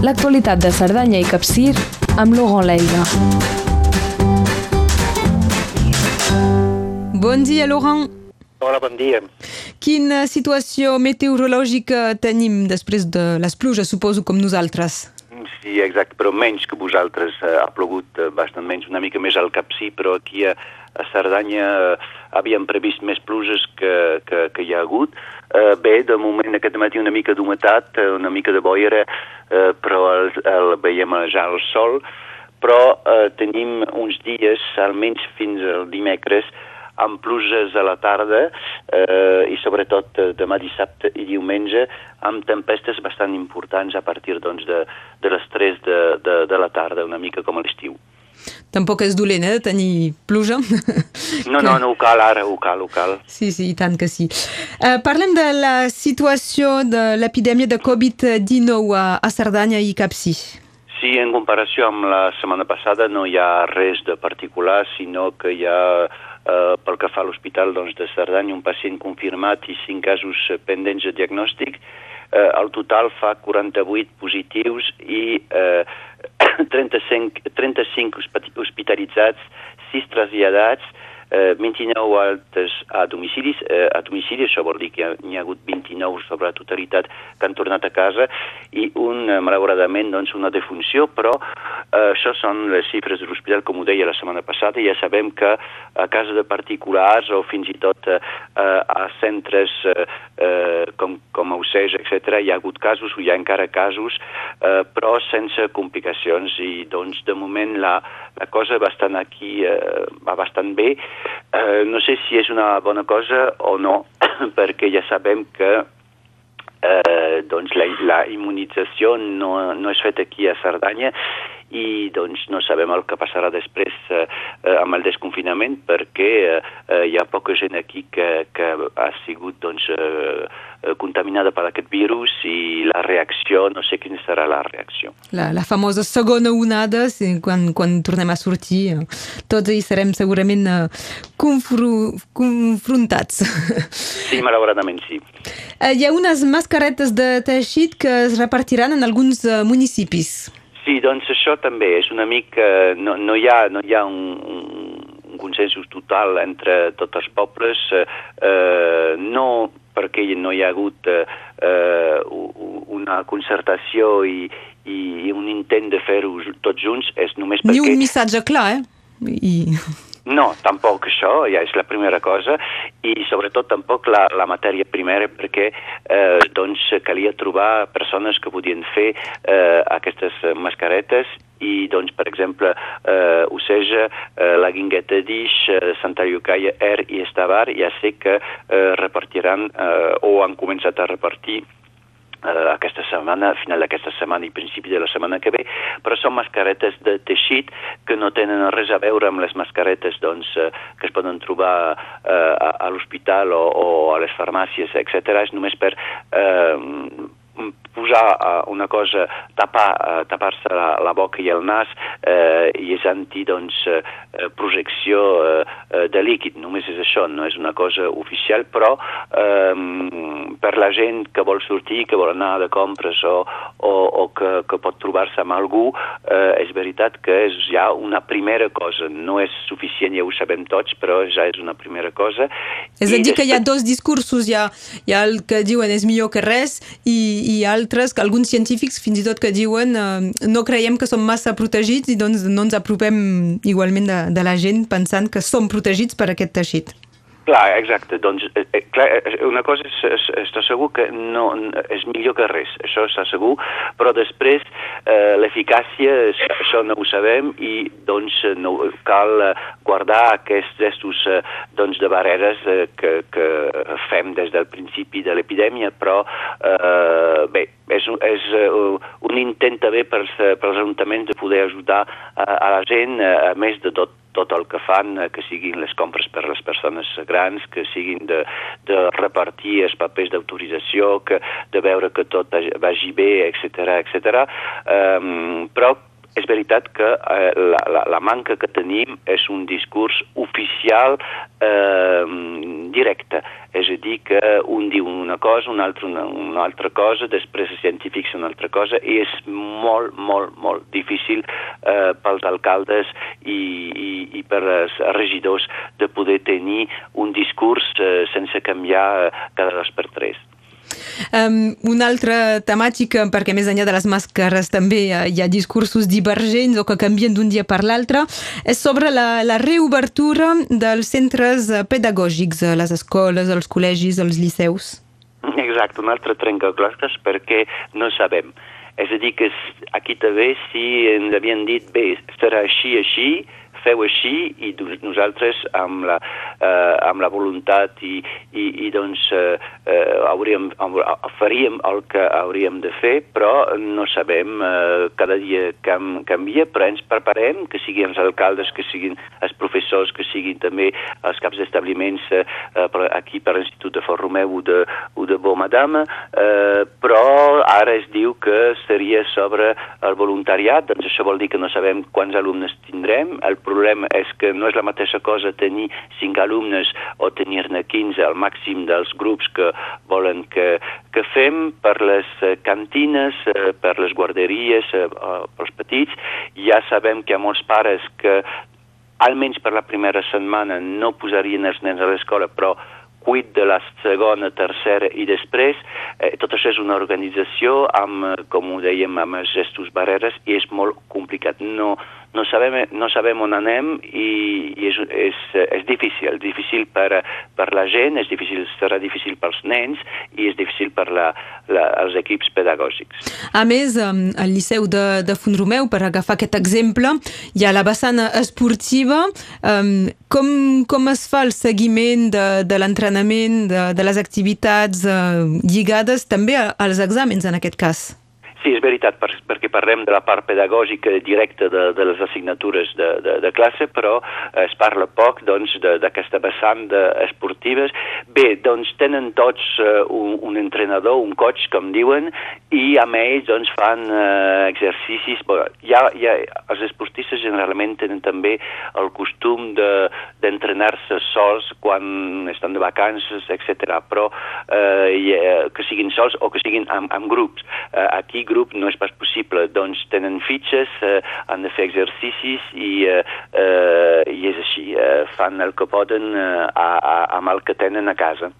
l'actualitat de Cerdanya i Capcir amb Laurent Leiga. Bon dia, Laurent. Hola, bon dia. Quina situació meteorològica tenim després de les pluges, suposo, com nosaltres? Sí, exacte, però menys que vosaltres. Eh, ha plogut eh, bastant menys, una mica més al Capcí, però aquí a, a Cerdanya eh, havíem previst més pluges que, que, que hi ha hagut. Eh, bé, de moment aquest matí una mica d'humetat, eh, una mica de boira, eh, però el, el, veiem ja el sol, però eh, tenim uns dies, almenys fins al dimecres, amb pluges a la tarda eh, i sobretot eh, demà dissabte i diumenge amb tempestes bastant importants a partir doncs, de, de les 3 de, de, de la tarda, una mica com a l'estiu. Tampoc és dolent, eh, de tenir pluja. No, no, no ho cal ara, ho cal, ho cal. Sí, sí, i tant que sí. Uh, parlem de la situació de l'epidèmia de Covid-19 a, a Cerdanya i Capcí. Sí, en comparació amb la setmana passada no hi ha res de particular, sinó que hi ha eh, pel que fa a l'hospital doncs, de Cerdanya, un pacient confirmat i 5 casos pendents de diagnòstic. Eh, el total fa 48 positius i eh, 35, 35 hospitalitzats, 6 traslladats, eh, 29 altes a domicilis, eh, a domicili, això vol dir que n'hi ha, ha hagut 29 sobre la totalitat que han tornat a casa i un, eh, malauradament, doncs, una defunció, però eh, això són les xifres de l'hospital, com ho deia la setmana passada, ja sabem que a casa de particulars o fins i tot eh, a centres eh, eh, com, com a Oceix, etc., hi ha hagut casos o hi ha encara casos, eh, però sense complicacions i, doncs, de moment la, la cosa va bastant aquí, eh, va bastant bé, Eh, no sé si és una bona cosa o no, perquè ja sabem que eh, doncs la, la immunització no, no és feta aquí a Cerdanya i doncs no sabem el que passarà després eh, amb el desconfinament perquè eh, hi ha poca gent aquí que, que ha sigut doncs, eh, contaminada per aquest virus i la reacció, no sé quina serà la reacció. La, la famosa segona onada, quan, quan tornem a sortir, tots hi serem segurament confru, confrontats. Sí, malauradament sí. Hi ha unes mascaretes de teixit que es repartiran en alguns municipis. Sí, doncs això també és una mica... No, no hi ha, no hi ha un, un consensos total entre tots els pobles, eh, no perquè no hi ha hagut eh, una concertació i, i un intent de fer-ho tots junts, és només perquè... Ni un missatge clar, eh? I... No, tampoc això, ja és la primera cosa, i sobretot tampoc la, la matèria primera perquè eh, doncs calia trobar persones que podien fer eh, aquestes mascaretes i doncs, per exemple, eh, Oceja, eh, la Guingueta d'Ix, eh, Santa Llucaia, Er i Estavar ja sé que eh, repartiran eh, o han començat a repartir eh, aquesta setmana, a final d'aquesta setmana i principi de la setmana que ve, però són mascaretes de teixit que no tenen res a veure amb les mascaretes doncs, eh, que es poden trobar eh, a, a l'hospital o, o a les farmàcies, etc. És només per eh, posar uh, una cosa, tapar, uh, tapar-se la, la boca i el nas uh, i és anti doncs, uh, projecció uh, de líquid, només és això, no és una cosa oficial, però um, per la gent que vol sortir, que vol anar de compres o, o, o que, que pot trobar-se amb algú, uh, és veritat que és ja una primera cosa, no és suficient, ja ho sabem tots, però ja és una primera cosa. És a dir, que hi ha dos discursos, hi ha, hi ha el que diuen és millor que res i, i altres, que alguns científics fins i tot que diuen eh, no creiem que som massa protegits i doncs no ens apropem igualment de, de la gent pensant que som protegits per aquest teixit. Clar, exacte. Doncs, eh, eh clar, eh, una cosa és, és, està segur que no, és millor que res, això està segur, però després eh, l'eficàcia, això no ho sabem i doncs no, cal guardar aquests gestos eh, doncs, de barreres eh, que, que fem des del principi de l'epidèmia, però eh, bé, és, és un intent també per, als ajuntaments de poder ajudar a, a la gent, a més de tot tot el que fan, que siguin les compres per les persones grans, que siguin de, de repartir els papers d'autorització, que de veure que tot vagi bé, etc etc. Um, però és veritat que eh, la, la, la manca que tenim és un discurs oficial eh, directe. És a dir, que un diu una cosa, un altre una, una altra cosa, després els científics una altra cosa, i és molt, molt, molt difícil eh, pels alcaldes i, i, i per als regidors de poder tenir un discurs eh, sense canviar eh, cada dos per tres. Um, una altra temàtica, perquè més enllà de les màscares també hi ha, discursos divergents o que canvien d'un dia per l'altre, és sobre la, la reobertura dels centres pedagògics, a les escoles, als col·legis, als liceus. Exacte, un altre trencaclosques perquè no sabem. És a dir, que aquí també si ens havien dit, bé, serà així, així, feu així i nosaltres amb la, eh, amb la voluntat i, i, i doncs eh, eh, hauríem, faríem el que hauríem de fer, però no sabem, eh, cada dia cam, canvia, però ens preparem, que siguin els alcaldes, que siguin els professors, que siguin també els caps d'establiments eh, per, aquí per l'Institut de Fort Romeu o de, o de Beaumadame, eh, però ara es diu que seria sobre el voluntariat, doncs això vol dir que no sabem quants alumnes tindrem, el problema és que no és la mateixa cosa tenir 5 alumnes o tenir-ne 15 al màxim dels grups que volen que, que fem per les eh, cantines, eh, per les guarderies, eh, pels petits. Ja sabem que hi ha molts pares que almenys per la primera setmana no posarien els nens a l'escola, però cuit de la segona, tercera i després. Eh, tot això és una organització amb, com ho dèiem, amb gestos barreres i és molt complicat. No, no sabem, no sabem on anem i, i és, és, és difícil, difícil per, per la gent, és difícil, serà difícil pels nens i és difícil per la, la, els equips pedagògics. A més, al Liceu de, de Font-romeu, per agafar aquest exemple, hi ha la vessant esportiva. Com, com es fa el seguiment de, de l'entrenament, de, de les activitats eh, lligades també als exàmens en aquest cas? Sí, és veritat, per, perquè parlem de la part pedagògica directa de, de les assignatures de, de, de classe, però es parla poc doncs, d'aquesta vessant de esportives. Bé, doncs tenen tots uh, un, un entrenador, un coach, com diuen, i amb ells doncs, fan uh, exercicis. Bé, ja, ja, els esportistes generalment tenen també el costum d'entrenar-se de, sols quan estan de vacances, etc. però uh, que siguin sols o que siguin amb, amb grups. Uh, aquí grup no és pas possible, doncs tenen fitxes, eh, han de fer exercicis i, eh, eh, i és així, eh, fan el que poden eh, a, a, amb el que tenen a casa.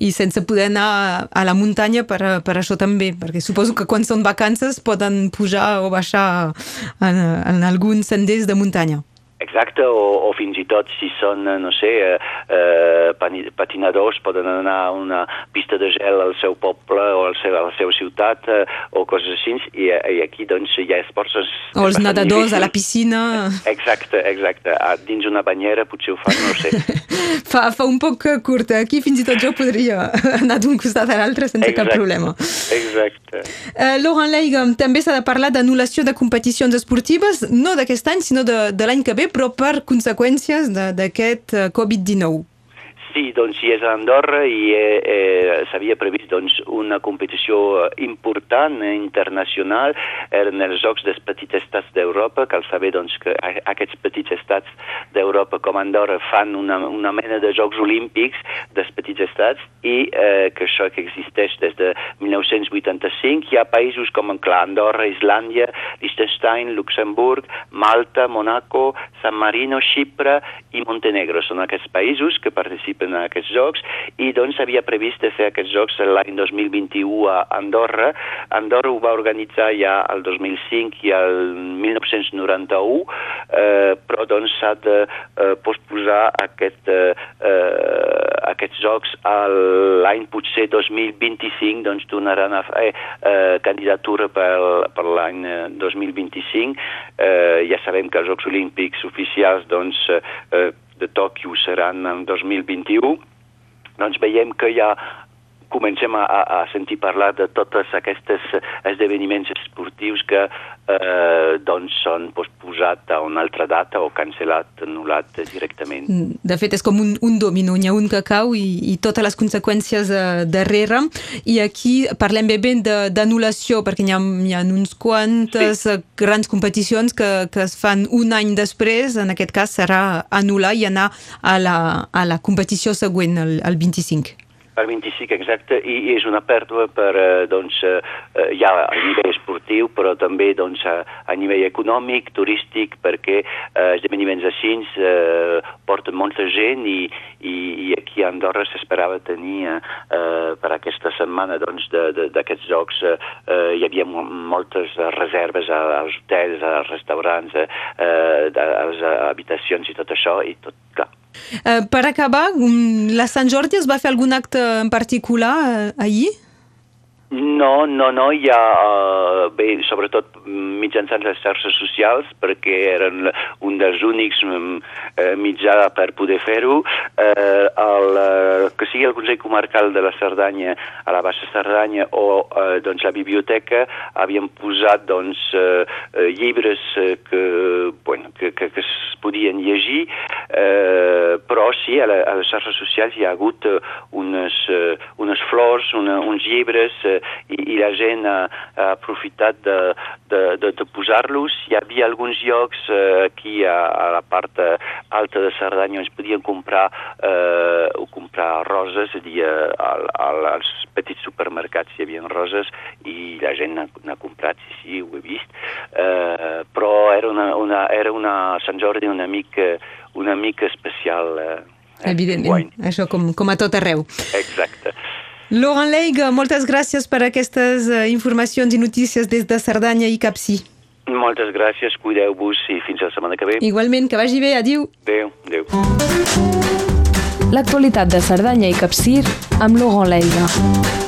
I sense poder anar a la muntanya per, per això també, perquè suposo que quan són vacances poden pujar o baixar en, en alguns senders de muntanya. Exacte, o, o fins i tot si són, eh, no sé, eh, eh, patinadors, poden anar a una pista de gel al seu poble o al seu, a la seva ciutat eh, o coses així, i, i aquí doncs hi ha esports... O els nedadors a la piscina... Exacte, exacte. A, dins una banyera potser ho fan, no sé. fa, fa un poc curt, aquí fins i tot jo podria anar d'un costat a l'altre sense exacte, cap problema. Exacte. Uh, Laurent Leiga, també s'ha de parlar d'anul·lació de competicions esportives, no d'aquest any, sinó de, de l'any que ve, però per conseqüències d'aquest eh, Covid-19. Sí, doncs sí, és a Andorra i eh, eh, s'havia previst doncs, una competició important eh, internacional. Eren els Jocs dels Petits Estats d'Europa. Cal saber doncs, que aquests petits estats d'Europa com Andorra fan una, una mena de Jocs Olímpics dels Petits Estats i eh, que això que existeix des de 1985. Hi ha països com clar, Andorra, Islàndia, Liechtenstein, Luxemburg, Malta, Monaco, San Marino, Xipre i Montenegro. Són aquests països que participen en aquests jocs i doncs s'havia previst de fer aquests jocs l'any 2021 a Andorra. Andorra ho va organitzar ja el 2005 i el 1991, eh, però doncs s'ha de eh, posposar aquest, eh, eh, aquests jocs l'any potser 2025, doncs donaran a fer eh, candidatura per, per l'any 2025. Eh, ja sabem que els Jocs Olímpics oficials doncs, eh, de Tòquio seran en 2021, doncs veiem que hi ha comencem a, a sentir parlar de totes aquestes esdeveniments esportius que eh, doncs són posposats a una altra data o cancel·lat, anul·lat directament. De fet, és com un, un domino, n'hi ha un que cau i, i totes les conseqüències eh, darrere. I aquí parlem bé ben d'anul·lació, perquè hi ha, hi ha uns quantes sí. grans competicions que, que es fan un any després, en aquest cas serà anul·lar i anar a la, a la competició següent, el, el 25 per 25 exacte, i és una pèrdua per, eh, doncs, eh, eh, ja a nivell esportiu, però també doncs, a, a nivell econòmic, turístic, perquè eh, esdeveniments així eh, porten molta gent i, i, i aquí a Andorra s'esperava tenir eh, per aquesta setmana doncs, d'aquests jocs eh, hi havia moltes reserves als hotels, als restaurants, eh, a les habitacions i tot això, i tot, clar, Eh, per acabar, mm, la Sant Jordi es va fer algun acte en particular eh, ahir? No, no, no, hi ha, uh, bé, sobretot mitjançant les xarxes socials, perquè eren un dels únics uh, mitjà per poder fer-ho. Uh, el, que sigui el Consell Comarcal de la Cerdanya, a la Baixa Cerdanya, o uh, doncs, la biblioteca, havien posat doncs, uh, llibres que, bueno, que, que, que es podien llegir, uh, però sí, a, la, a les xarxes socials hi ha hagut uh, unes, uh, unes flors, una, uns llibres, uh, i, i la gent ha, ha aprofitat de, de, de, de posar-los. Hi havia alguns llocs eh, aquí a, a la part eh, alta de Cerdanya on es podien comprar, eh, comprar roses, és a dir, eh, al, al, als petits supermercats hi havia roses i la gent n'ha comprat, sí, sí, ho he vist, eh, però era una, una, era una Sant Jordi una mica, una mica especial. Eh, Evidentment, això com, com a tot arreu. Exacte. Laurent Leig, moltes gràcies per aquestes eh, informacions i notícies des de Cerdanya i Capcí. Moltes gràcies, cuideu-vos i fins la setmana que ve. Igualment, que vagi bé, adiu. Adéu, adéu. L'actualitat de Cerdanya i Capcir amb Laurent Leiga.